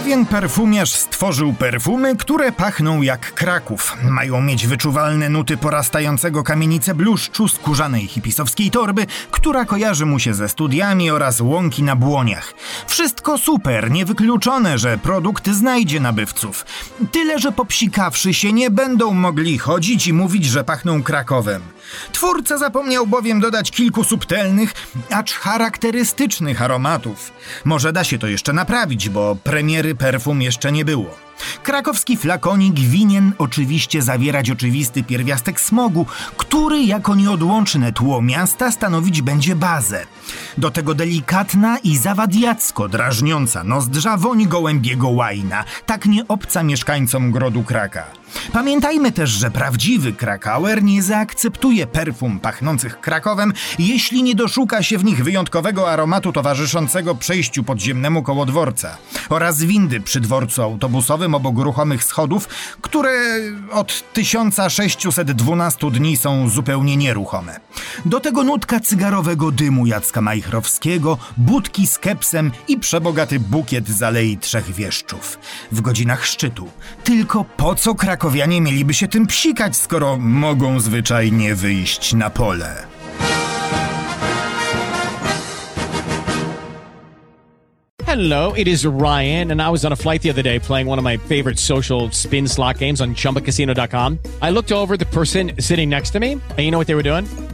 Pewien perfumiarz stworzył perfumy, które pachną jak Kraków. Mają mieć wyczuwalne nuty porastającego kamienice bluszczu, skórzanej hipisowskiej torby, która kojarzy mu się ze studiami oraz łąki na błoniach. Wszystko super, niewykluczone, że produkt znajdzie nabywców. Tyle, że popsikawszy się nie będą mogli chodzić i mówić, że pachną Krakowem. Twórca zapomniał bowiem dodać kilku subtelnych, acz charakterystycznych aromatów. Może da się to jeszcze naprawić, bo premiery perfum jeszcze nie było. Krakowski flakonik winien oczywiście zawierać oczywisty pierwiastek smogu, który jako nieodłączne tło miasta stanowić będzie bazę. Do tego delikatna i zawadiacko drażniąca nozdrza woń gołębiego łajna, tak nie obca mieszkańcom grodu Kraka. Pamiętajmy też, że prawdziwy Krakauer nie zaakceptuje perfum pachnących Krakowem, jeśli nie doszuka się w nich wyjątkowego aromatu towarzyszącego przejściu podziemnemu koło dworca oraz windy przy dworcu autobusowym obok ruchomych schodów, które od 1612 dni są zupełnie nieruchome. Do tego nutka cygarowego dymu Jacka Majchrowskiego, budki z kepsem i przebogaty bukiet z Alei Trzech Wieszczów. W godzinach szczytu. Tylko po co krakowianie mieliby się tym psikać, skoro mogą zwyczajnie wyjść na pole? Hello, it is Ryan, and I was on a flight the other day playing one of my favorite social spin slot games on chumbacasino.com. I looked over the person sitting next to me, and you know what they were doing?